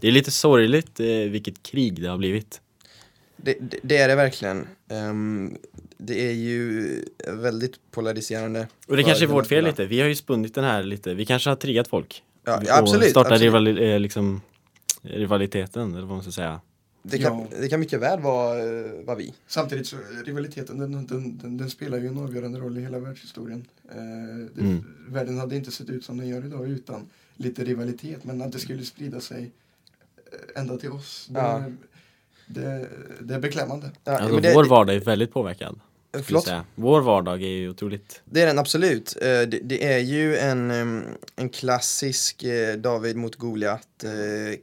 Det är lite sorgligt eh, vilket krig det har blivit. Det, det, det är det verkligen. Ehm, det är ju väldigt polariserande. Och det kanske är vårt fel lite. Vi har ju spunnit den här lite. Vi kanske har triggat folk. Ja, ja, absolut. startat absolut. Rivali eh, liksom, rivaliteten, eller vad man ska säga. Det, kan, Ja. det kan mycket väl vara, eh, vara vi. Samtidigt så rivaliteten den, den, den, den spelar ju en avgörande roll i hela världshistorien. Eh, det, Mm. Världen hade inte sett ut som den gör idag utan lite rivalitet men att det skulle sprida sig eh, ända till oss. Det, Ja. det, det är beklämmande. Ja, Alltså, men det, vår vardag är väldigt påverkad. förlåt? Säga. Vår vardag är ju otroligt... Det är den absolut. Eh, Det, är ju en, en klassisk eh, David mot Goliat eh,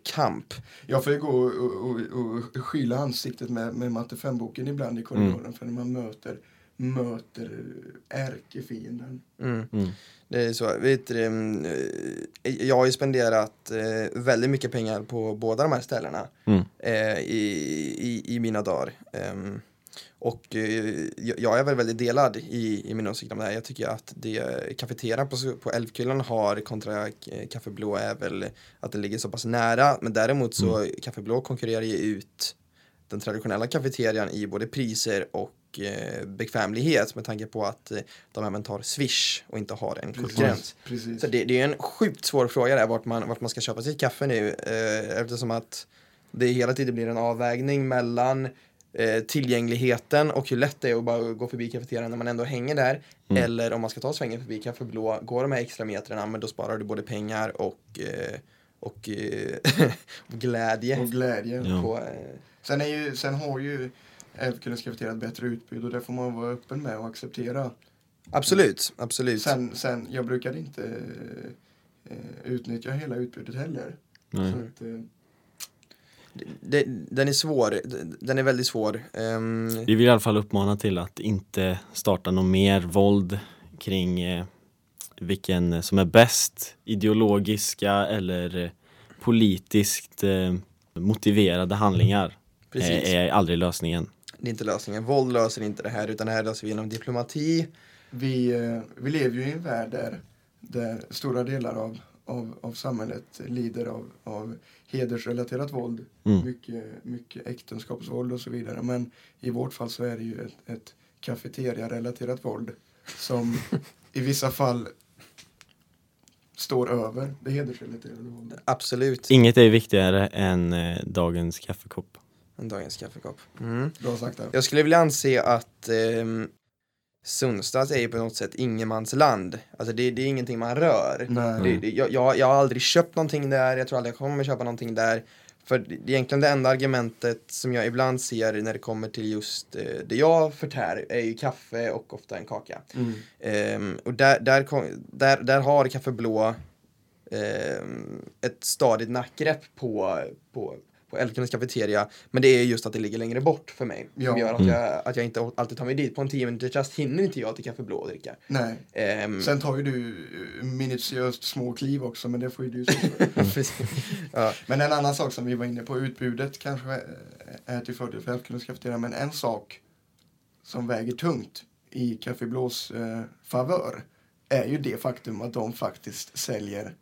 kamp. Jag får ju gå och, och, och, skyla ansiktet med, med matte 5-boken ibland i korridoren för när man möter, möter ärkefienden. Mm. Mm. Det är så. Vet du, em, eh, jag har ju spenderat eh, väldigt mycket pengar på båda de här ställena Mm. eh, i, i, i mina dagar. Em, och jag- är väl väldigt delad i, i min åsikt om det här. Jag tycker att det kafeterian på, på har kontra eh, Café Blå är väl att det ligger så pass nära. Men däremot så Café Blå konkurrerar ju ut den traditionella kafeterian i både priser och eh, bekvämlighet med tanke på att eh, de även tar Swish och inte har en kortgräns. Så det, det är en sjukt svår fråga där vart man, vart man ska köpa sitt kaffe nu eh, eftersom att det hela tiden blir en avvägning mellan eh, tillgängligheten och hur lätt det är att bara gå förbi kafeterian när man ändå hänger där. Mm. Eller om man ska ta svängen förbi Café Blå, går de här extra metrarna men då sparar du både pengar och, och, och glädje. Och glädje. Ja. På, Sen, är ju, sen har ju Älvkullens kafeteria ett bättre utbud och det får man vara öppen med och acceptera. absolut, absolut. Sen, sen jag brukar inte eh, utnyttja hela utbudet heller. Nej. Så att, eh, det, den är svår, den är väldigt svår. Ehm, Vi vill i alla fall uppmana till att inte starta något mer våld kring eh, vilken som är bäst ideologiska eller eh, politiskt eh, motiverade handlingar. precis. Är, är aldrig lösningen. Det är inte lösningen. Våld löser inte det här utan det här löser vi genom diplomati. vi, eh, vi lever ju i en värld där, där stora delar av, av, av samhället lider av, av hedersrelaterat våld. Mm. Mycket, mycket äktenskapsvåld och så vidare. Men i vårt fall så är det ju ett, ett kafeteria-relaterat våld som i vissa fall står över det hedersrelaterade våldet. Absolut. Inget är viktigare än eh, dagens kaffekopp. En dagens kaffekopp. Mm. Bra sagt där. Jag skulle vilja anse att ehm, Sundsvall är ju på något sätt ingenmansland. Alltså det, det är ingenting man rör. Nej. Det, det, jag, jag, jag har aldrig köpt någonting där, jag tror aldrig jag kommer köpa någonting där. För det, egentligen det enda argumentet som jag ibland ser när det kommer till just eh, det jag förtär är ju kaffe och ofta en kaka. Mm. Ehm, och där, där, kom, där, där har Café Blå ehm, ett stadigt nackgrepp på, på, på Älvkullens kafeteria. Men det är just att det ligger längre bort för mig. Som Ja. gör att Mm. jag, att jag inte alltid tar mig dit. På en 10 minuters rast hinner inte jag till Café Blå och dricka. Nej. Ehm, Sen tar ju du eh, minutiöst små kliv också, men det får ju du ja, Men en annan sak som vi var inne på, utbudet kanske eh, är till fördel för Älvkullens kafeteria, men en sak som väger tungt i Café Blås eh, favör är ju det faktum att de faktiskt säljer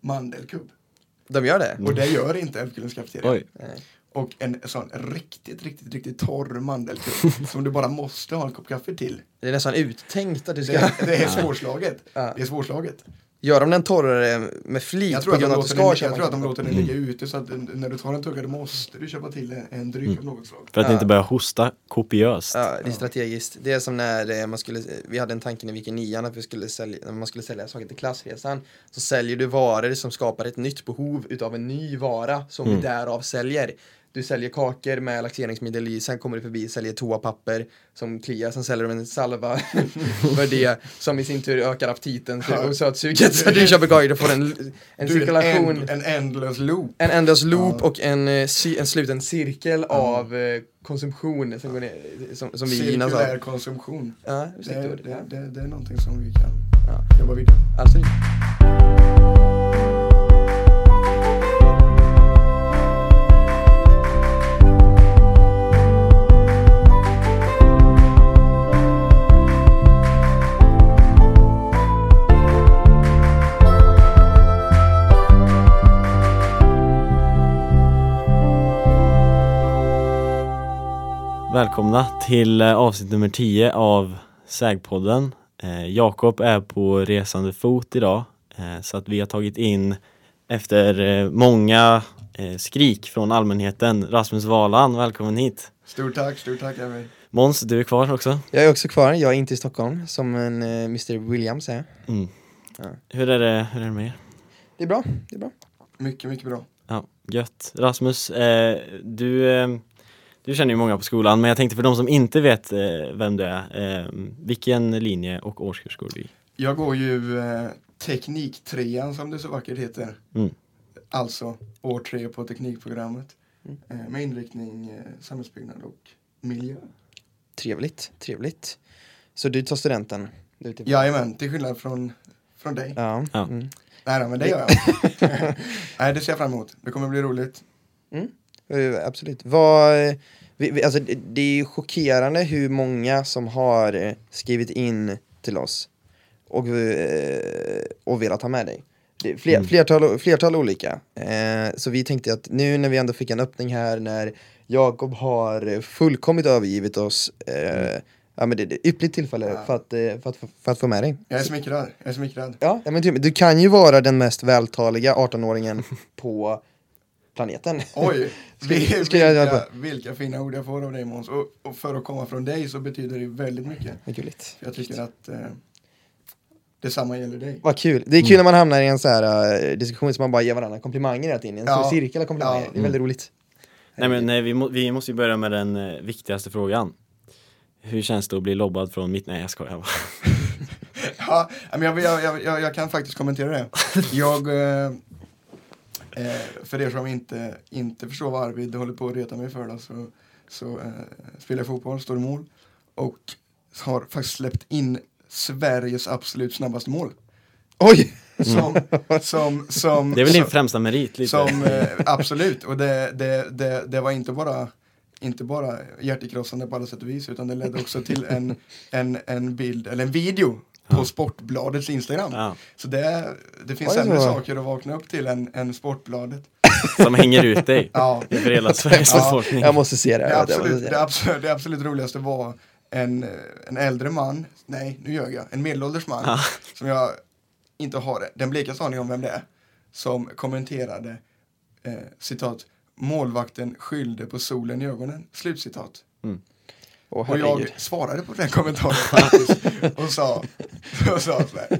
mandelkubb. De gör det? Och det gör inte Älvkullens kafeteria. Oj. Och en sån riktigt, riktigt, riktigt torr mandelkubb som du bara måste ha en kopp kaffe till. Det är nästan uttänkt att du ska... Det, det är svårslaget. Ja. Det är svårslaget. Gör de den torrare med flit på grund av att du ska den, jag köpa tror att de låter den Mm. ligga ute så att när du tar en tugga då måste du köpa till en, dryck av något slag. För att Ja. inte börja hosta kopiöst. Ja, det är strategiskt. Det är som när eh, man skulle, vi hade en tanke när vi gick i nian att vi skulle sälja, när man skulle sälja saker till klassresan. Så säljer du varor som skapar ett nytt behov utav en ny vara som Mm. vi därav säljer. Du säljer kakor med laxeringsmedel i, sen kommer du förbi och säljer toapapper som kliar, sen säljer de en salva för det som i sin tur ökar aptiten så- och sötsuget. Så du köper kakor och får en, en Du, cirkulation. En, en loop. En ändlös loop Ja. och en, eh, en sluten cirkel av eh, konsumtion som, går ner, som, som vi. Cirkulär konsumtion. Ja, Det, det, det, det är någonting som vi kan Ja. jobba vidare Absolut. Välkomna till eh, avsnitt nummer 10 av Sägpodden. Eh, Jakob är på resande fot idag eh, så att vi har tagit in efter många skrik från allmänheten Rasmus Valan, välkommen hit. Stort tack, stort tack Emil. Måns, du är kvar också. Jag är också kvar, jag är inte i Stockholm som en Mr Williams är. Mm. Ja. Hur, är det, hur är det med er? Det är bra, det är bra. Mycket, mycket bra. Ja, gött. Rasmus, eh, du, eh, du känner ju många på skolan men jag tänkte för de som inte vet eh, vem du är, eh, vilken linje och årskurs går du i? Jag går ju eh, Tekniktrean som det så vackert heter. Mm. Alltså år tre på teknikprogrammet. Mm. Eh, med inriktning eh, samhällsbyggnad och miljö. Trevligt, trevligt. Så du tar studenten? Du typ- Jajamän, till skillnad från, från dig. Ja. Ja. Mm. Nej men det gör jag. Nej, det ser jag fram emot. Det kommer bli roligt. Eh, Absolut. Vad, eh, vi, alltså, det, är chockerande hur många som har eh, skrivit in till oss och, eh, och velat ha med dig. Fler, Mm. flertal, flertal olika. Så vi tänkte att nu när vi ändå fick en öppning här när Jakob har fullkomligt övergivit oss eh, Ja men det är ett ypperligt tillfälle Ja. för, att, för, att, för att få med dig. Jag är smickrad. Jag är smickrad. Ja, ja men typ, du kan ju vara den mest vältaliga 18-åringen på planeten. Oj, vilka, vilka fina ord jag får av dig Måns. Och, och för att komma från dig så betyder det väldigt mycket. Vad gulligt. Jag tycker att eh, detsamma gäller dig. Vad kul. Det är kul när man hamnar i en så här uh, diskussion som man bara ger varandra komplimanger hela tiden. En Ja. cirkel av komplimanger. Ja. Det är väldigt roligt. Nej men nej, vi, må, vi måste ju börja med den eh, viktigaste frågan. Hur känns det att bli lobbad från mitt... Nej jag skojar bara. Ja, men jag, jag, jag, jag, jag kan faktiskt kommentera det. Jag, eh, eh, för er som inte, inte förstår vad Arvid håller på att reta mig för då, så, så eh, spelar jag fotboll, står i mål och har faktiskt släppt in Sveriges absolut snabbaste mål. Oj! Som, som, som, Det är väl din främsta merit lite? som eh, absolut, och det, det, det, det var inte bara inte bara hjärtekrossande på alla sätt och vis utan det ledde också till en, en, en bild, eller en video på Ja. Sportbladets Instagram. Ja, Så det, det finns Oj, sämre saker att vakna upp till än, än Sportbladet. som hänger ut dig Ja, inför hela Sveriges Ja. befolkning. Jag måste se det. det, absolut, det, absolut, det absolut roligaste var en, en äldre man, nej nu ljög jag, en medelålders man Ja. som jag inte har den blekaste aning om vem det är, som kommenterade eh, citat målvakten skyllde på solen i ögonen, slutcitat. Åh, Och jag svarade på den kommentaren faktiskt och sa, och sa så här,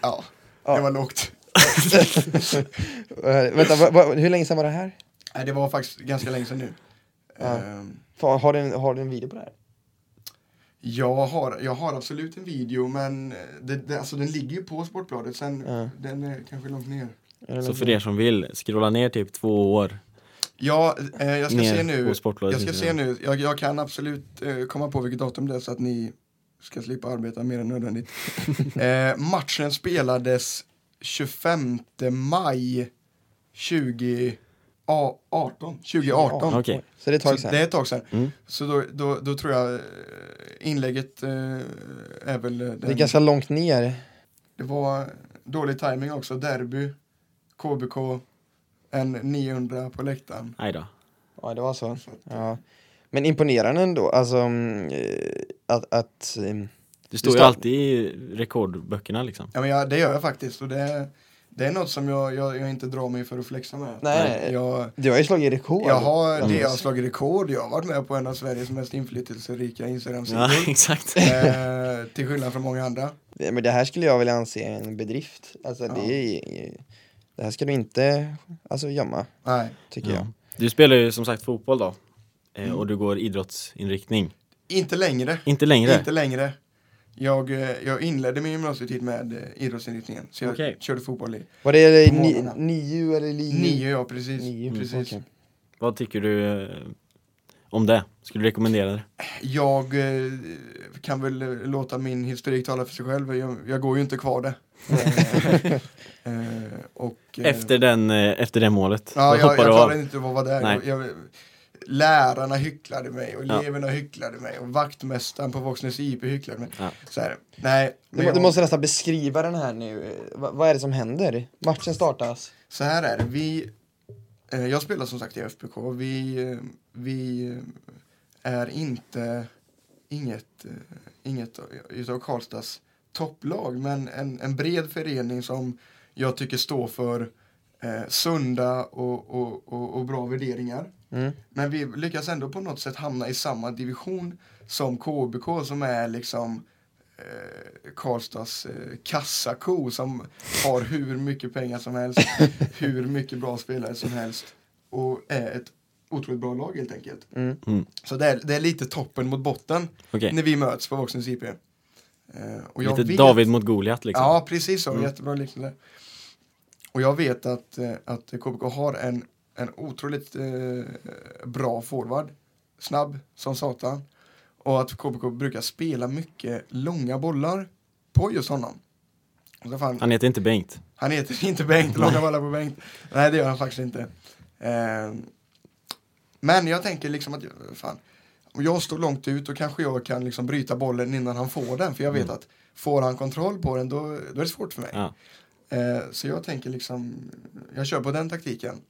ja, det Ja. var lågt. Vänta, vad- vad- hur länge sedan var det här? Nej, det var faktiskt ganska länge sedan nu. Ja. Fan, Har du, en, har du en video på det här? jag, har, jag har absolut en video, men det, det, alltså, den ligger ju på Sportbladet. Sen, Ja. Den är kanske långt ner. Så för er som vill, scrolla ner typ två år Ja, eh, jag ska se nu. Jag ska se nu. Jag, jag kan absolut eh, komma på vilket datum det är så att ni ska slippa arbeta mer än nödvändigt. eh, matchen spelades 25 maj 2018. 2018. Okej. Så det är ett tag Så sedan. det är ett tag sedan. Mm. Så då, då, då tror jag eh, inlägget eh, är väl... eh, Den, Det är ganska långt ner. det var dålig timing också. Derby, KBK, en 900 på läktaren. Nej då. Ja, det var så. Ja. Men imponerande ändå, alltså mm, eh, att, att mm, Du står ju står- alltid i rekordböckerna liksom. Ja, men jag, det gör jag faktiskt. Och det, det är något som jag, jag, jag inte drar mig för att flexa med. Nej. Jag, du har ju slagit rekord. jag har, Rasmus. det, jag har slagit rekord. Jag har varit med på en av Sveriges mest inflytelserika Instagram-sidor. Ja, exakt. eh, till skillnad från många andra. Men det här skulle jag vilja anse en bedrift. Alltså Ja. det, är, det här ska du inte alltså, gömma, Nej. tycker Ja. jag. Du spelar ju som sagt fotboll då. Eh, Mm. Och du går idrottsinriktning. Inte längre. Inte längre? Inte längre. Jag, eh, jag inledde min gymnasietid med eh, idrottsinriktningen. Så jag Okej. körde fotboll i Var det ni, morgnarna. nio eller li, nio, ja precis. Nio, precis. okej. Vad tycker du eh, om det? Skulle du rekommendera det? Jag eh, kan väl eh, låta min historik tala för sig själv. Jag, jag går ju inte kvar det. Eh, och, eh, Efter, den, efter det målet? Ja, jag, jag klarade inte att vara där. Nej. Jag, jag, lärarna hycklade mig och Ja. eleverna hycklade mig och vaktmästaren på Våxnäs IP hycklade mig. Ja. Så här, nej, Du, må- du jag- måste nästan beskriva den här nu. Va, vad är det som händer? Matchen startas. Så här är det. Vi, jag spelar som sagt i FBK. Vi, eh, vi är inte inget, eh, inget utav Karlstads topplag men en, en bred förening som jag tycker står för eh, sunda och, och, och, och bra värderingar. Mm. Men vi lyckas ändå på något sätt hamna i samma division som KBK som är liksom eh, Karlstads eh, kassako som har hur mycket pengar som helst, hur mycket bra spelare som helst och är ett otroligt bra lag helt enkelt. Mm. Mm. Så det är, det är lite toppen mot botten Okej, när vi möts på Voxens IP. Eh, och jag lite vet- David mot Goliat liksom. Ja, precis så. Mm. Jättebra liknande. Och jag vet att, eh, att KBK har en, en otroligt eh, bra forward. Snabb som satan. Och att KBK brukar spela mycket långa bollar på just honom. Och fan, Han heter inte Bengt. han heter inte Bengt, långa bollar på Bengt. Nej, det gör han faktiskt inte. Eh, men jag tänker liksom att, fan, om jag står långt ut då kanske jag kan liksom bryta bollen innan han får den. För jag vet att får han kontroll på den då, då är det svårt för mig. Ja. Eh, så jag tänker liksom, jag kör på den taktiken.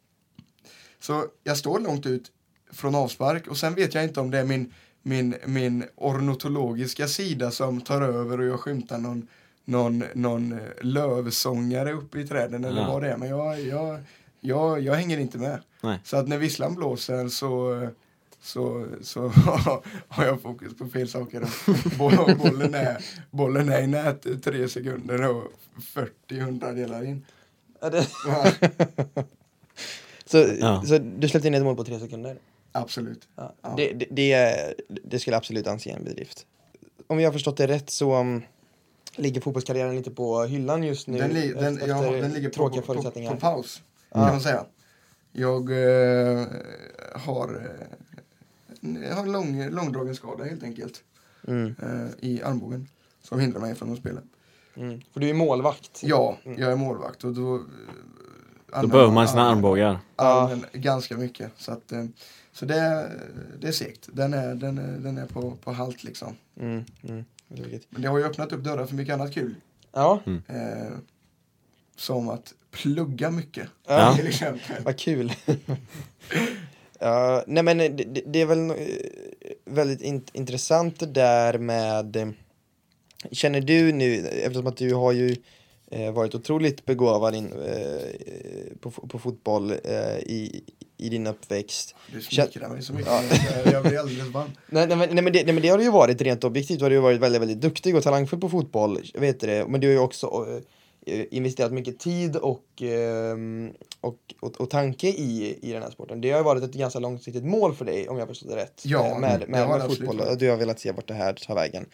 Så jag står långt ut från avspark och sen vet jag inte om det är min, min, min ornitologiska sida som tar över och jag skymtar någon, någon, någon eh, lövsångare uppe i träden eller Ja. vad det är. Men jag, jag, jag, jag hänger inte med. Nej. Så att när visslan blåser så så, så har jag fokus på fel saker. Bo- bollen, är, bollen är i nät tre sekunder och 40 hundradelar in. Ja, det, Ja, så, Ja. så du släppte in ett mål på tre sekunder? Absolut. Ja. Ja. Det, det, det, är- det skulle absolut anse en bedrift. Om jag har förstått det rätt så um, ligger fotbollskarriären lite på hyllan just nu. Den, li, den, efter ja, den ligger på, på, på, på paus, Ja. kan man säga. Jag eh, har, eh, jag har en lång, långdragen skada helt enkelt Mm, eh, i armbågen som hindrar mig från att spela. mm. För du är målvakt. Ja, Mm. jag är målvakt och då... eh, Då behöver man sina armbågar. armen ganska mycket. Så, att, eh, så det, är- det är segt. Den är, den är, den är på, på halt liksom. Mm, mm. Men det har ju öppnat upp dörrar för mycket annat kul. Ja, Eh, som att plugga mycket. Ja. Till exempel. vad kul. ja, nej men det, det det är väl eh, väldigt int- intressant det där med eh, Känner du nu, eftersom att du har ju eh, varit otroligt begåvad in, eh, på, på fotboll eh, i, i din uppväxt. Du smickrar mig så mycket. Ja. Jag- blir alldeles varm. Nej, nej, men, nej, men det, nej men det har du ju varit rent objektivt, du har ju varit väldigt, väldigt duktig och talangfull på fotboll, vet det, men du har ju också eh, investerat mycket tid och, ehm, och, och, och tanke i, i den här sporten. Det har ju varit ett ganska långsiktigt mål för dig, om jag har förstått det rätt, Ja, eh, med, det med, med absolut fotboll. Du har velat se vart det här tar vägen.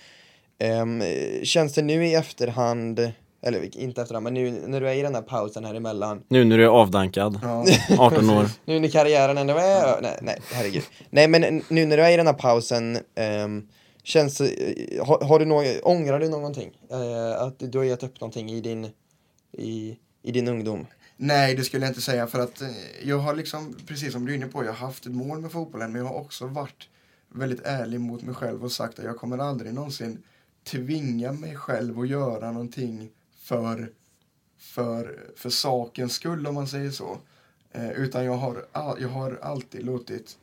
Ehm, känns det nu i efterhand, eller inte efterhand, men nu när du är i den här pausen här emellan, Nu när du är avdankad, Ja. 18 år. nu när karriären ändå är... Nej, nej, herregud. Nej, men nu när du är i den här pausen, ehm, känns... eh, Har, har du någon, ångrar du någonting? Eh, att du har gett upp någonting i din, i, i din ungdom? Nej, det skulle jag inte säga för att eh, jag har liksom, precis som du är inne på, jag har haft ett mål med fotbollen men jag har också varit väldigt ärlig mot mig själv och sagt att jag kommer aldrig någonsin tvinga mig själv att göra någonting för, för, för sakens skull om man säger så. Eh, utan jag har, all, jag har alltid låtit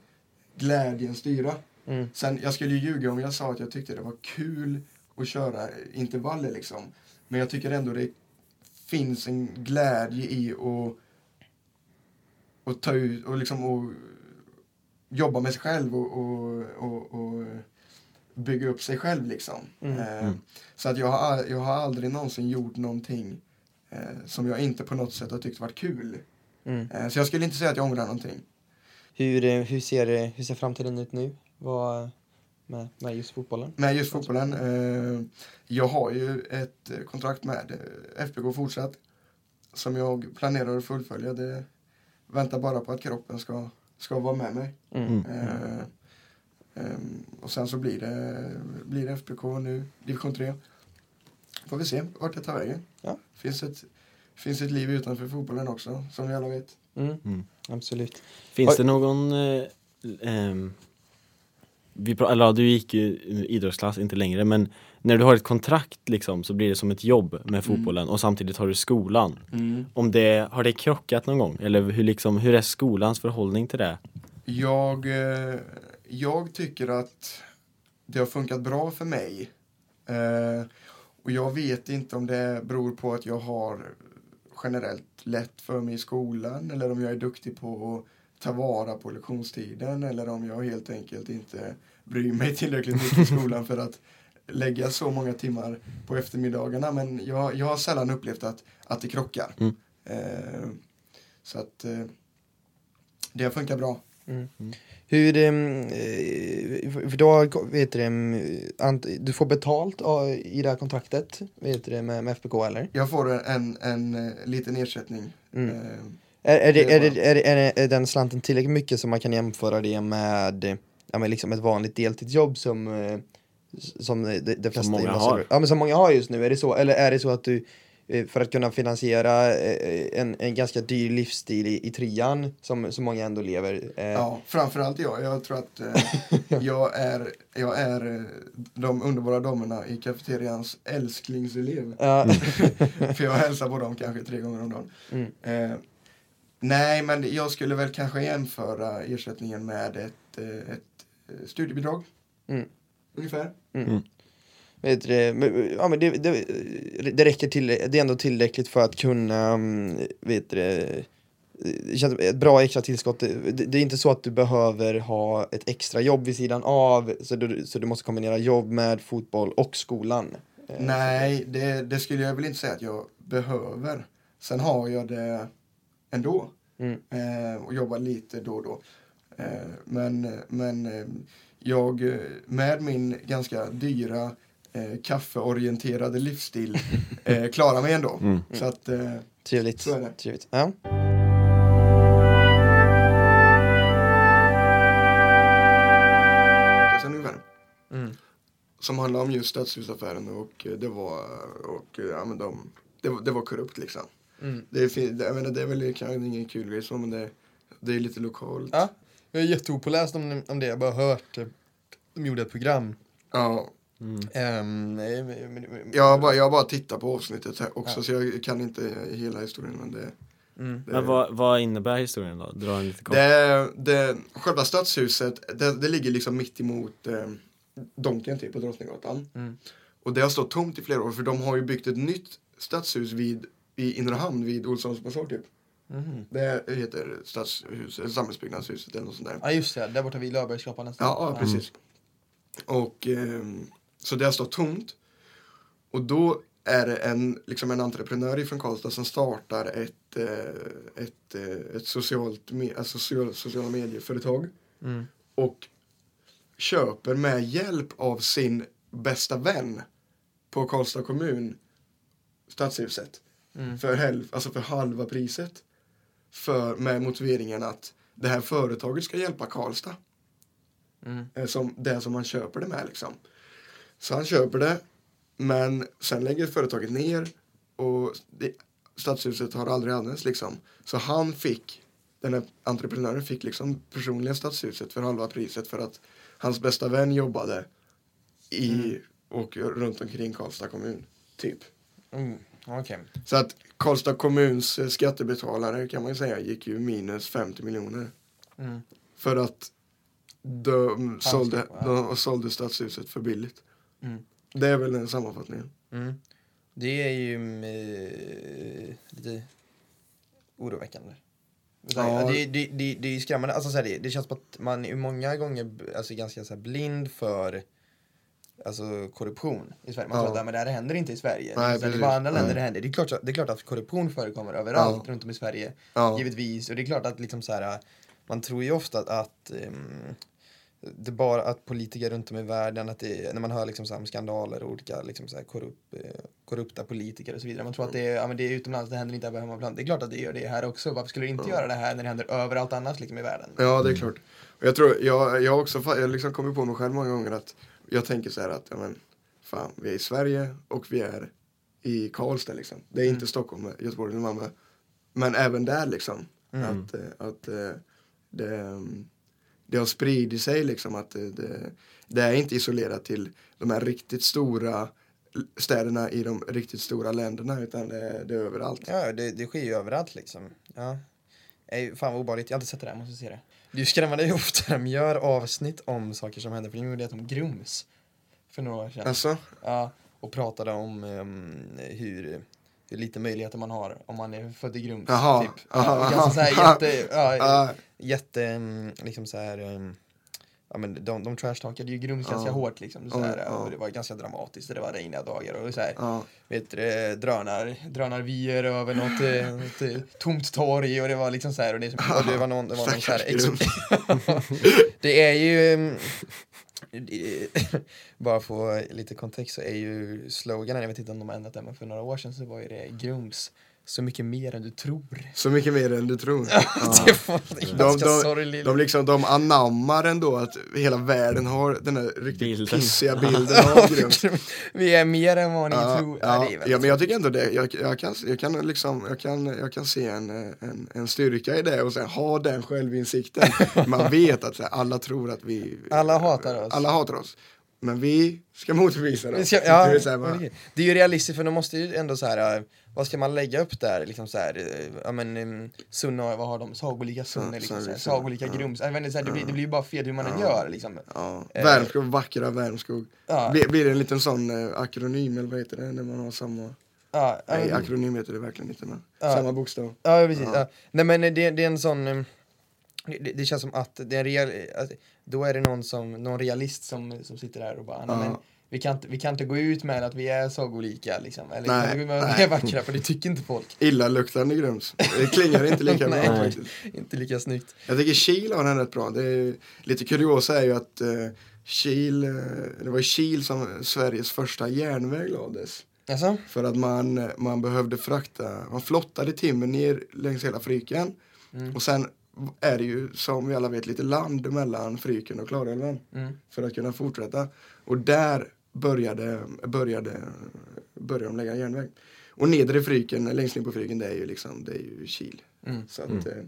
glädjen styra. Mm. Sen, jag skulle ju ljuga om jag sa att jag tyckte det var kul att köra intervaller liksom. Men jag tycker ändå det finns en glädje i att, att ta ut och liksom och jobba med sig själv och, och, och, och bygga upp sig själv liksom. Mm. Eh, Så att jag har, jag har aldrig någonsin gjort någonting eh, som jag inte på något sätt har tyckt varit kul. Mm. Eh, så jag skulle inte säga att jag ångrar någonting. Hur, eh, hur, ser, eh, hur ser framtiden ut nu? Vad, med, med just fotbollen? Med just fotbollen. Eh, jag har ju ett kontrakt med FBK fortsatt. Som jag planerar att fullfölja. Det väntar bara på att kroppen ska, ska vara med mig. Mm. Eh, ehm, och sen så blir det, blir det FBK nu, division 3. Får vi se vart det tar vägen. Ja. Finns ett, finns ett liv utanför fotbollen också, som vi alla vet. Mm. Mm. Absolut. Finns Oj. det någon... Eh, ehm, vi eller ja, du gick ju idrottsklass, inte längre, men när du har ett kontrakt liksom så blir det som ett jobb med fotbollen och samtidigt har du skolan. Om det, har det krockat någon gång? Eller hur, liksom, hur är skolans förhållning till det? Jag, eh, jag tycker att det har funkat bra för mig. Eh, och jag vet inte om det beror på att jag har generellt lätt för mig i skolan eller om jag är duktig på att ta vara på lektionstiden eller om jag helt enkelt inte bryr mig tillräckligt mycket i skolan för att lägga så många timmar på eftermiddagarna. Men jag, jag har sällan upplevt att, att det krockar. Mm. Eh, så att eh, det har funkat bra. Hur, ehm, eh, för då vet du, ehm, du får betalt i det här kontraktet vet du, med, med FBK eller? Jag får en, en, en eh, liten ersättning. Mm. Eh, Är, är, det, är är, det, är, det, är, det, är den slanten tillräckligt mycket som man kan jämföra det med ja, men liksom ett vanligt deltidsjobb som, som de, de flesta många gymnasier- har. Ja men som många har just nu, är det så? Eller är det så att du för att kunna finansiera eh, en, en ganska dyr livsstil i, i trean som, som många ändå lever eh, Ja, framförallt jag. Jag tror att eh, jag är, jag är eh, de underbara damerna i kafeterians älsklingselev. Ja. För jag hälsar på dem kanske tre gånger om dagen. Mm. Eh, nej, men jag skulle väl kanske jämföra ersättningen med ett, eh, ett eh, studiebidrag. Mm. Ungefär. Vet du, ja, men det, det, det räcker till, det är ändå tillräckligt för att kunna, mm, vet du, känns ett bra extra tillskott. Det, det är inte så att du behöver ha ett extra jobb vid sidan av, så du, så du måste kombinera jobb med fotboll och skolan. Eh, Nej, det, det skulle jag väl inte säga att jag behöver. Sen har jag det ändå. Mm. Eh, och jobbar lite då och då. Eh, men men eh, jag, eh, med min ganska dyra eh, kaffeorienterade livsstil eh, klarar mig ändå. Mm. Så att, eh, Trevligt. Så är det. Trevligt. Ja. Mm. Som handlar om just stadshusaffären och eh, det var, och, eh, ja, men de, det, var- det var korrupt liksom. Mm. Det är, fin- det, jag menar, det är väl kanske ingen kul grej så men det, det är lite lokalt. Ja, jag är jätteopåläst om, om det, jag har bara hört. eh, De gjorde ett program. Ja, Mm. Eh, men- jag har bara, jag bara tittat på avsnittet här också Ja. så jag kan inte hela historien men det, Mm. det, Men vad, vad innebär historien då? Dra en lite kort. det, det Själva stadshuset, det, det ligger liksom mitt emot eh, Donken typ på Drottninggatan. Mm. Och det har stått tomt i flera år för de har ju byggt ett nytt stadshus vid, i Inre Hamn vid Olssons basar typ. Mhm. Det heter stadshus, eller samhällsbyggnadshuset eller något sånt där. Ja just det, där borta vid Löfbergsskrapan nästan. Ja, ja precis. Och ehm, så det har stått tomt. Och då är det en, liksom en entreprenör ifrån Karlstad som startar ett, eh, ett, eh, ett socialt, alltså social, sociala medieföretag. Mm. Och köper med hjälp av sin bästa vän på Karlstad kommun stadshuset. Mm. För, hälf, alltså för halva priset. För, med motiveringen att det här företaget ska hjälpa Karlstad. Mm. Eh, Som det som man köper det med liksom. Så han köper det. Men sen lägger företaget ner. Och det, stadshuset har aldrig använts liksom. Så han fick, den här entreprenören fick liksom personligen stadshuset för halva priset. För att hans bästa vän jobbade i och runt omkring Karlstad kommun. Typ. Mm. Okej. Så att Karlstad kommuns eh, skattebetalare kan man ju säga gick ju minus 50 miljoner. Mm. För att de sålde, de sålde stadshuset för billigt. Mm. Det är väl den sammanfattningen. Mm. Det är ju eh, lite oroväckande. Ja. Det, det, det, det är skrämmande. Alltså, så här, det, det känns som att man är många gånger alltså, ganska så här, blind för alltså, korruption i Sverige. Man Ja. tror att "Nej, men det här händer inte i Sverige. Nej, det är bara andra länder Nej. det händer. Det är, klart, det är klart att korruption förekommer överallt Ja. runt om i Sverige. Ja. Givetvis. Och det är klart att liksom, så här, man tror ju ofta att, att ehm, det bara att politiker runt om i världen, att det, när man hör liksom så här skandaler och olika liksom så här korrup, eh, korrupta politiker och så vidare. Man tror att det är, ja, men det är utomlands, det händer inte här på hemmaplan. Det är klart att det gör det här också. Varför skulle det inte göra det här när det händer överallt annars liksom i världen? Ja, det är klart. Och jag tror, jag, jag har också, jag liksom kommit på mig själv många gånger att jag tänker så här att, ja men, fan, vi är i Sverige och vi är i Karlstad liksom. Det är inte Stockholm, Göteborg eller Malmö. Men även där liksom. Att, eh, att eh, det, mm, det har spridit sig liksom att det, det, det är inte isolerat till de här riktigt stora städerna i de riktigt stora länderna utan det, det är överallt. Ja, det, det sker ju överallt liksom. Ja. Ej, fan vad obehagligt, jag har inte sett det där, måste se det. Du skrämmer dig ofta de gör avsnitt om saker som händer, för de gjorde det om Grums för några år sedan. Alltså, Ja, och pratade om um, hur, hur lite möjligheter man har om man är född i Grums. Jaha, Typ. aha, Ja, såhär aha. jätte, ja, ja, jätte, liksom såhär, um, ja men de, de trashtalkade ju Grums ganska hårt liksom. Så här, och det var ganska dramatiskt och det var regniga dagar och så här, vet du, det, drönar, drönarvyer över något, något eh, tomt torg och det var liksom så här och det, och det var någon, det var någon så här. Det är ju, mm, det- bara få lite kontext så är ju sloganen, jag vet inte om de har ändrat den men för några år sedan så var ju det Grums, så mycket mer än du tror. Så mycket mer än du tror. Ja. Det var De, ganska de, sorgligt. de, liksom, de anammar ändå att hela världen har den här riktigt Bilden. pissiga bilden av Grums. Vi är mer än vad ni Ja, tror. ja, ja, men jag tycker ändå det. Jag, jag, kan, jag, kan, liksom, jag, kan, jag kan se en, en, en styrka i det och sen ha den självinsikten. Man vet att här, alla tror att vi... Alla hatar oss. Alla hatar oss. Men vi ska motbevisa dem. Ska, ja, Det bara- det är ju realistiskt för de måste ju ändå så här. äh, vad ska man lägga upp där? Liksom så här, äh, ja men um, Sunne, vad har de? Sagolika Sunne, liksom, så här, Sagolika, ja. Grums. Inte, så här, det, blir, det blir ju bara fel hur man än gör liksom. Ja, Eh, Värmskog, vackra Värmskog. Ja. Blir, blir det en liten sån eh, akronym eller vad heter det när man har samma? Ja, ja, Nej, akronym heter det verkligen inte men Ja. samma bokstav. Ja, precis. Ja. Ja. Nej men det, det är en sån, um, det, det känns som att det är real, att, då är det någon, som, någon realist som, som sitter där och bara, "Nej, Ja. men vi kan, inte, vi kan inte gå ut med att vi är sagolika liksom. Eller Nej, vi kan med vi nej. är vackra för det tycker inte folk. Illaluktande Grums. Det klingar inte lika bra Nej. faktiskt. Inte lika snyggt. Jag tycker Kil har den rätt bra. Det är, lite kuriosa är ju att uh, Kil, eh, det var i Kil som Sveriges första järnväg lades. Alltså? För att man, man behövde frakta, man flottade timmer ner längs hela Fryken. Mm. Och sen är det ju som vi alla vet lite land mellan Fryken och Klarälven. Mm. För att kunna fortsätta. Och där började, började, började de lägga järnväg. Och nedre Fryken, längst ner på Fryken, det är ju liksom, det är ju Kil. Mm. Så, att, eh,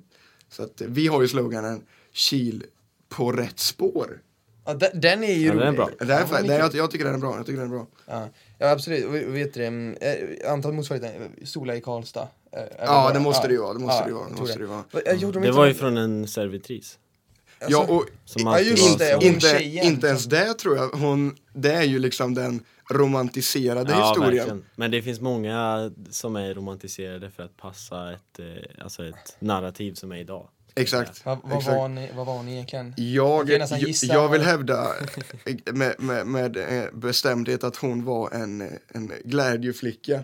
så att eh, vi har ju sloganen Kil på rätt spår. Ja, den, den är ju Ja, den är rolig. bra. Det är- den det, är jag, jag tycker den är bra. Jag tycker den är bra. Ja, ja absolut. Och, och vet du, mm, eh, antal motsvarigheter, Sola i Karlstad. eh, Ja, bara- det måste ja. det ju vara. Det måste Ja, det ju vara. Det måste det vara. Eh, Det inte var ju från en servitris. alltså, Ja, och Som Ja, just det, inte, inte ens det tror jag. Hon, det är ju liksom den romantiserade Ja, historien. verkligen. Men det finns många som är romantiserade för att passa ett, eh, alltså ett narrativ som är idag. Exakt. Vad, vad, exakt. var ni, vad var ni egentligen? Jag, jag, jag vill hävda med, med, med eh, bestämdhet att hon var en, eh, en glädjeflicka.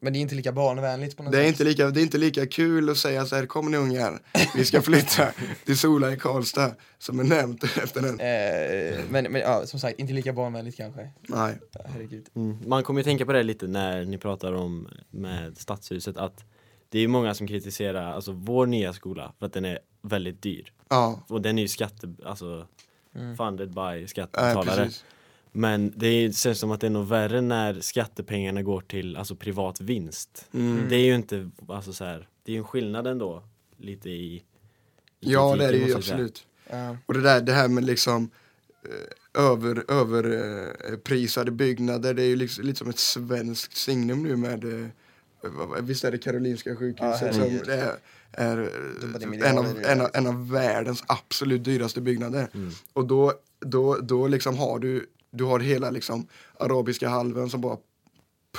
Men det är inte lika barnvänligt på något Det är, sätt. inte lika, det är inte lika kul att säga så här, kom ni ungar, vi ska flytta till Sola i Karlstad, som är nämnt efter den. Eh, men, men ja, som sagt, inte lika barnvänligt kanske. Nej. Ja, herregud. Mm. Man kommer ju tänka på det lite när ni pratar om med stadshuset att det är många som kritiserar alltså vår nya skola för att den är väldigt dyr. Ja, Och den är ju skatte, alltså Mm. funded by skattebetalare. precis. Men det känns som att det är nog värre när skattepengarna går till alltså privat vinst. Mm. Det är ju inte, alltså så här, det är ju en skillnad ändå lite i, i Ja, det är det ju absolut. Ja. Och det där det här med liksom eh, över, överprisade byggnader, det är ju liksom, lite som ett svenskt signum nu med eh, Visst är det Karolinska Ja, sjukhuset som herregud. är, är en, av, en, av, en av världens absolut dyraste byggnader. Mm. Och då, då, då liksom har du, du har hela liksom arabiska halvön som bara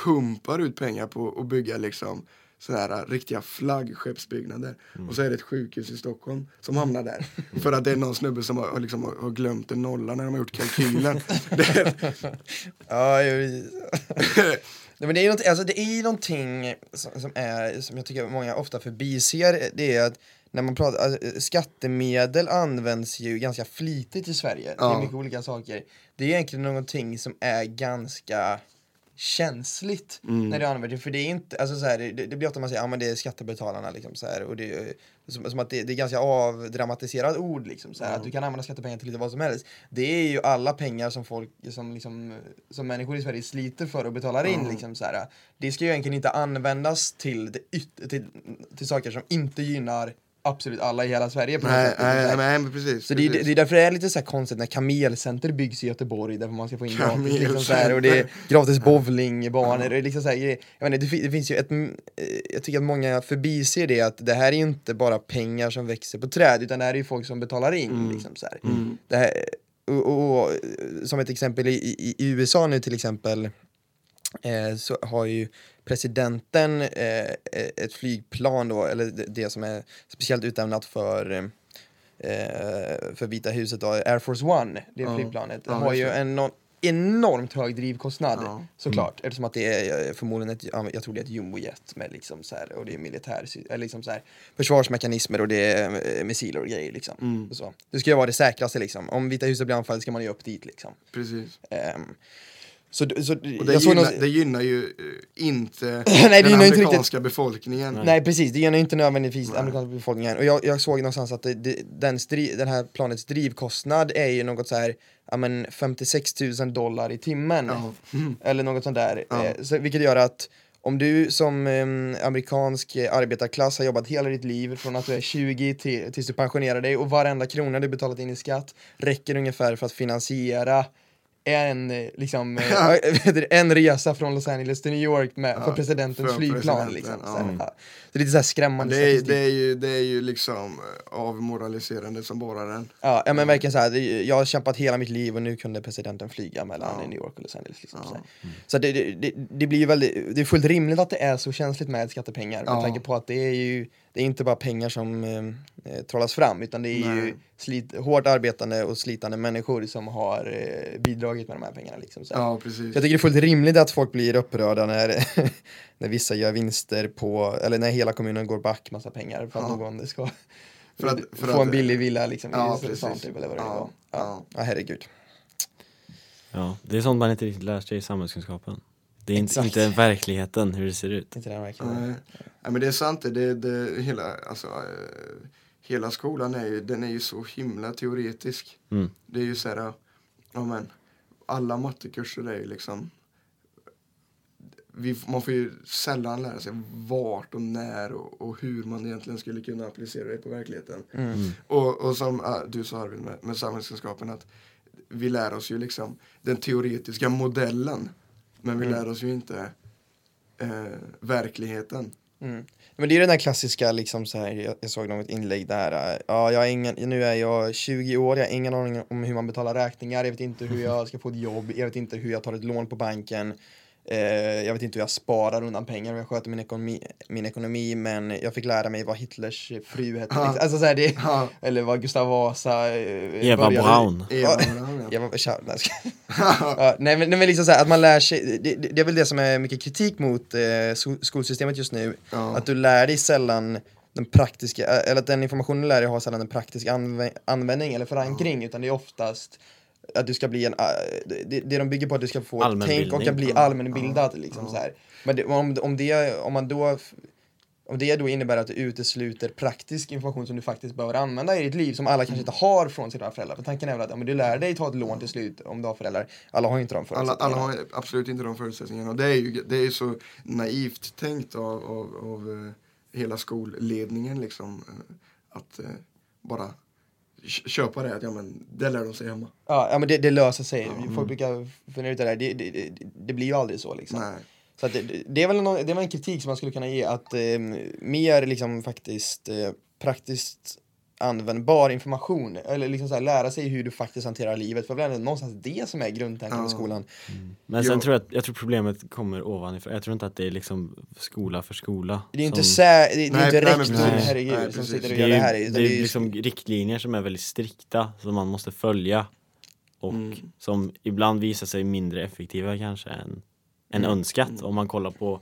pumpar ut pengar på att bygga liksom sådana här riktiga flaggskeppsbyggnader. Och så är det ett sjukhus i Stockholm som hamnar där. För att det är någon snubbe som har, liksom, har glömt en nolla när de har gjort kalkylen. det, Ja, jo, Nej, men det är ju något, alltså det är någonting som, som, är, som jag tycker många ofta förbiser, det är att när man pratar, alltså, skattemedel används ju ganska flitigt i Sverige, det Ja. är mycket olika saker. Det är egentligen någonting som är ganska känsligt Mm. när det används, för det är inte, alltså så här, det, det blir ofta man säger, ja men det är skattebetalarna liksom så här, och det är som, som att det, det är ganska avdramatiserat ord liksom så här, att du kan använda skattepengar till lite vad som helst. Det är ju alla pengar som folk, som liksom, som människor i Sverige sliter för och betalar in liksom så här. Det ska ju egentligen inte användas till, det yt- till, till saker som inte gynnar absolut alla i hela Sverige på Nej, nej, nej, men precis. Så det, är- precis. det är därför det är lite så här konstigt när Kamelcenter byggs i Göteborg därför man ska få in gratis liksom så här, och det är gratis bowlingbanor och liksom så här, jag inte, det, det finns ju ett, mm, eh, jag tycker att många förbiser det att det här är ju inte bara pengar som växer på träd utan det här är ju folk som betalar in liksom så här. Det här och, och, och, som ett exempel i, i, i USA nu till exempel eh, så har ju presidenten eh, ett flygplan då, eller det, som är speciellt utlämnat för eh, för Vita huset då, Air Force One, det Ja. flygplanet, Ja, har ju en enorm, enormt hög drivkostnad Ja. såklart. Eftersom att det är eh, förmodligen ett, ja, jag tror det är ett jumbojet med liksom så här, och det är militär, eller liksom så här, försvarsmekanismer och det är eh, missiler och grejer liksom. Mm. Och så. Det ska ju vara det säkraste liksom. Om Vita huset blir anfallet ska man ju upp dit liksom. Precis. Ehm, så, så, Och det, gynnar, någon- det gynnar ju eh, inte Nej, det den gynnar inte amerikanska befolkningen. Nej precis, det gynnar inte nödvändigtvis Nej. amerikanska befolkningen. Och jag, jag såg någonstans att det, det, den, stri, den här planets drivkostnad är ju något så här, ja men 56 000 dollar i timmen. Ja. Mm. Eller något sånt där. Ja. Eh, så, vilket gör att om du som eh, amerikansk arbetarklass har jobbat hela ditt liv från att du är 20 till, tills du pensionerar dig och varenda krona du betalat in i skatt räcker ungefär för att finansiera en, eh, liksom, eh, en resa från Los Angeles till New York med, för Ja, presidentens för flygplan. presidenten, Liksom, ja. så, här, Mm. ja. så det är lite så här skrämmande Det är, statistik. det, är ju, det är ju liksom eh, avmoraliserande som bara den. Ja, ja men verkligen så här, jag har kämpat hela mitt liv och nu kunde presidenten flyga mellan Ja. New York och Los Angeles. Liksom, Ja. så här. så det, det, det, det blir ju väldigt, det är fullt rimligt att det är så känsligt med skattepengar med tanke på att det är ju, det är inte bara pengar som eh, trollas fram utan det är ju Nej. slit, hårt arbetande och slitande människor som har eh, bidragit med de här pengarna. Liksom, så. Ja, Så precis. jag tycker det är fullt rimligt att folk blir upprörda när, när vissa gör vinster på, eller när hela kommunen går back massa pengar för att Ja. någon ska För att- för få att- en billig villa liksom Ja, i precis. typ eller vad det nu Ja, var. Ja. ja. ja, herregud. Ja, det är sånt man inte riktigt lär sig i samhällskunskapen. Det är inte, Exakt. inte verkligen hur det ser ut. Inte den verkligen. Nej. Nej, men det är sant, det, det, det hela, alltså, eh, hela skolan är ju, den är ju så himla teoretisk. Mm. Det är ju så här, ja men, alla mattekurser är ju liksom, vi, man får ju sällan lära sig vart och när och, och hur man egentligen skulle kunna applicera det på verkligheten. Mm. Och, och som ah, du sa Arvid med, med samhällskunskapen att vi lär oss ju liksom den teoretiska modellen men vi Mm. lär oss ju inte eh, verkligheten. Mm. Men det är den där klassiska, liksom så här, jag, jag såg något inlägg där, äh, ja, jag ingen, nu är jag 20 år, jag har ingen aning om hur man betalar räkningar, jag vet inte hur jag ska få ett jobb, jag vet inte hur jag tar ett lån på banken, eh, jag vet inte hur jag sparar undan pengar och jag sköter min ekonomi, min ekonomi men jag fick lära mig vad Hitlers fru hette. Ja. Liksom. Alltså, så här, det, Ja, eller vad Gustav Vasa eh, Eva började- Braun. Eva. Braun, ja. Jag var, tja, nej, ja, nej, men, nej men liksom så här, att man lär sig, det, det, det är väl det som är mycket kritik mot eh, sko- skolsystemet just nu, Ja. att du lär dig sällan den praktiska, eller att den informationen du lär dig har sällan en praktisk anv användning eller förankring, utan det är oftast att du ska bli en, äh, det, det de bygger på att du ska få ett tänk och kan bli Ja. allmänbildad liksom Ja. så här. Men det, om, om det, om man då om det då innebär att du utesluter praktisk information som du faktiskt behöver använda i ditt liv som alla kanske inte har från sina föräldrar. För tanken är väl att ja, men du lär dig ta ett lån till slut om du har föräldrar. Alla har ju inte de Alla, förutsättningarna. alla har absolut inte de förutsättningarna. Och det är ju det är så naivt tänkt av, av, av eh, hela skolledningen liksom. eh, att eh, bara köpa det, att ja men det lär de sig hemma. Ja, ja men det, det löser sig. Mm. Folk brukar fundera ut det där. Det, det, det, blir ju aldrig så liksom. Nej. Så att det, är väl någon, det är en kritik som man skulle kunna ge att eh, mer liksom faktiskt eh, praktiskt användbar information eller liksom så här, lära sig hur du faktiskt hanterar livet för det är väl någonstans det som är grundtanken med Ja. skolan. Men sen Jo. tror jag, att, jag tror problemet kommer ovanifrån. Jag tror inte att det är liksom skola för skola. Det är inte, som- sä, det, det är Nej, inte rektorn, precis. herregud, Nej, som sitter och det gör är, det här. ju- utan det är ju- liksom riktlinjer som är väldigt strikta som man måste följa och Mm. som ibland visar sig mindre effektiva kanske än, än Mm. önskat om man kollar på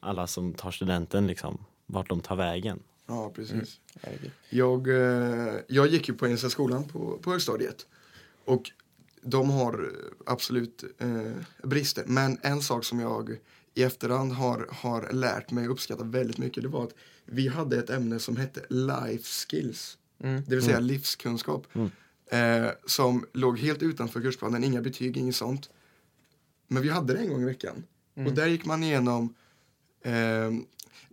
alla som tar studenten liksom, vart de tar vägen. Ja, precis. Mm. Jag, eh, jag gick ju på Engelska skolan på, på högstadiet. Och de har eh, absolut eh, brister. Men en sak som jag i efterhand har, har lärt mig uppskatta väldigt mycket det var att vi hade ett ämne som hette life skills. Mm. Det vill säga livskunskap. Mm. Eh, som låg helt utanför kursplanen, inga betyg, inget sånt. Men vi hade det en gång i veckan. Mm. Och där gick man igenom eh,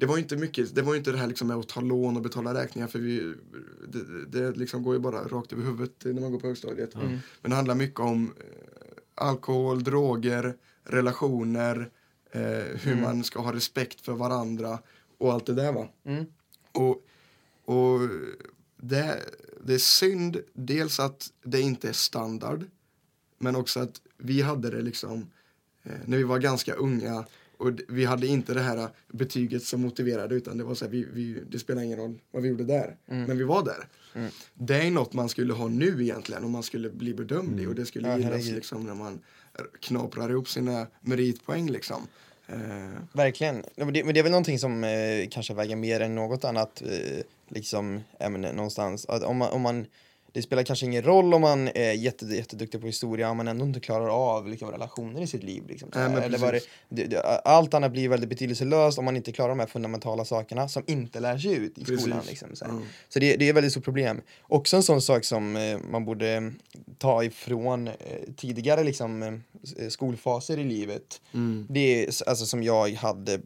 det var ju inte mycket, det var inte det här liksom med att ta lån och betala räkningar för vi, det, det liksom går ju bara rakt över huvudet när man går på högstadiet. Mm. Men det handlar mycket om eh, alkohol, droger, relationer, eh, hur Mm. man ska ha respekt för varandra och allt det där va. Mm. Och, och det, det är synd, dels att det inte är standard, men också att vi hade det liksom eh, när vi var ganska unga och vi hade inte det här betyget som motiverade utan det var så här, vi, vi, det spelar ingen roll vad vi gjorde där, men vi var där. Mm. Det är något man skulle ha nu egentligen om man skulle bli bedömd i och det skulle Ja, gillas liksom när man r- knaprar ihop sina meritpoäng liksom. Eh, Verkligen. Men det, men det är väl någonting som eh, kanske väger mer än något annat eh, liksom, ämne någonstans. Att om man, om man, det spelar kanske ingen roll om man är jätte, jätteduktig på historia om man ändå inte klarar av liksom, relationer i sitt liv. Liksom, men Eller vad det, det, det, allt annat blir väldigt betydelselöst om man inte klarar de här fundamentala sakerna som inte lär sig ut i Precis. skolan. Liksom, så. Mm. så det, det är ett väldigt stort problem. Också en sån sak som eh, man borde eh, ta ifrån eh, tidigare liksom, eh, skolfaser i livet. mm. Det är alltså som jag hade eh,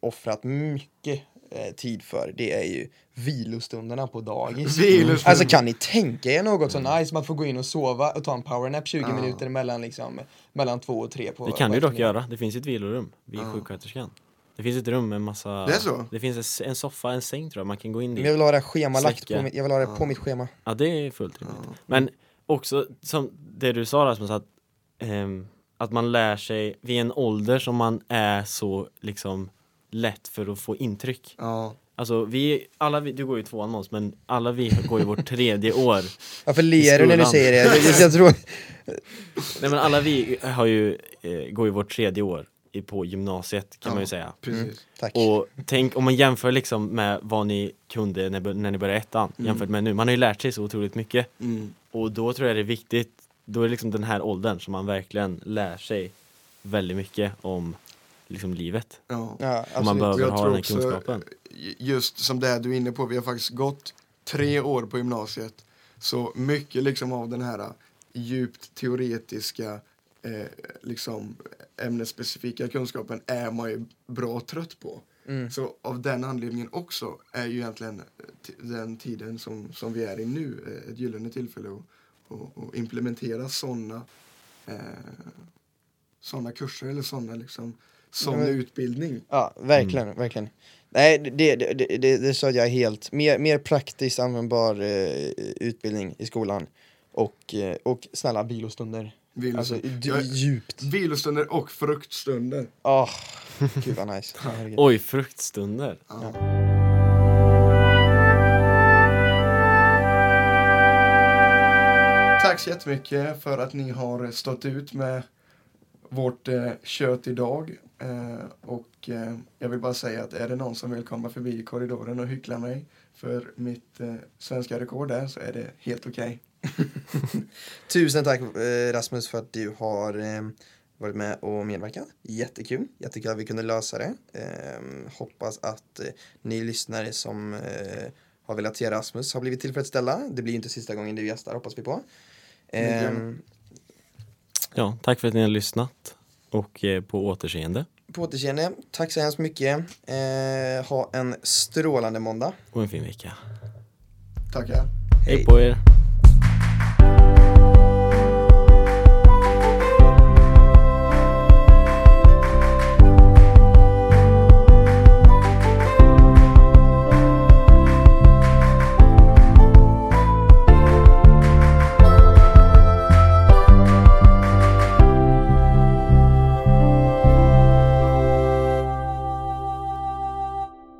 offrat mycket eh, tid för. Det är ju vilostunderna på dagis. Vilostunder. Alltså kan ni tänka er något så nice som att få gå in och sova och ta en powernap 20 Ja. minuter mellan, liksom, mellan två och tre på Det kan du dock göra, det finns ett vilorum vid Ja. sjuksköterskan. Det finns ett rum med massa Det är så? Det finns en s- en soffa, en säng tror jag man kan gå in Men jag vill ha det schemalagt Snacka. på mitt, jag vill ha det på mitt schema. Ja det är fullt rimligt Ja. Men också som det du sa Rasmus att ehm, Att man lär sig vid en ålder som man är så liksom lätt för att få intryck Ja. Alltså vi, alla vi, du går ju tvåan med oss men alla vi går ju vårt tredje år Varför ler du när du säger det? Jag, jag, tror... Nej men alla vi har ju, eh, går ju vårt tredje år i, på gymnasiet kan Ja. man ju säga Precis. Tack. Och tänk om man jämför liksom med vad ni kunde när, när ni började ettan Mm. jämfört med nu. Man har ju lärt sig så otroligt mycket. Mm. Och då tror jag det är viktigt, då är det liksom den här åldern som man verkligen lär sig väldigt mycket om liksom livet. Ja. Ja, Och man behöver ha tror den här också- kunskapen. just som det du är inne på, vi har faktiskt gått tre år på gymnasiet. Så mycket liksom av den här djupt teoretiska eh, liksom ämnesspecifika kunskapen är man ju bra trött på. Mm. Så av den anledningen också är ju egentligen t- den tiden som, som vi är i nu eh, ett gyllene tillfälle att, att, att implementera sådana eh, såna kurser eller sådana liksom sån men- utbildning. Ja, verkligen, verkligen. Nej, det, det, det, det, det sa jag helt. Mer, mer praktiskt användbar eh, utbildning i skolan. Och, eh, och snälla vilostunder. Alltså Vilostunder. d- Jag- djupt. Vilostunder och fruktstunder. Åh, gud vad nice. Oj, fruktstunder. Ja. Tack så jättemycket för att ni har stått ut med vårt eh, kött idag. Eh, och eh, jag vill bara säga att är det någon som vill komma förbi korridoren och hyckla mig för mitt eh, svenska rekord där så är det helt okej. Tusen tack eh, Rasmus för att du har eh, varit med och medverkat. Jättekul. Jättekul att vi kunde lösa det. Eh, hoppas att eh, ni lyssnare som har velat se Rasmus har blivit tillfredsställda. Det blir inte sista gången du gästar hoppas vi på. Eh, Ja, tack för att ni har lyssnat och eh, på återseende på återseende. Tack så hemskt mycket. Eh, ha en strålande måndag. och en fin vecka. Tackar. Hej på er!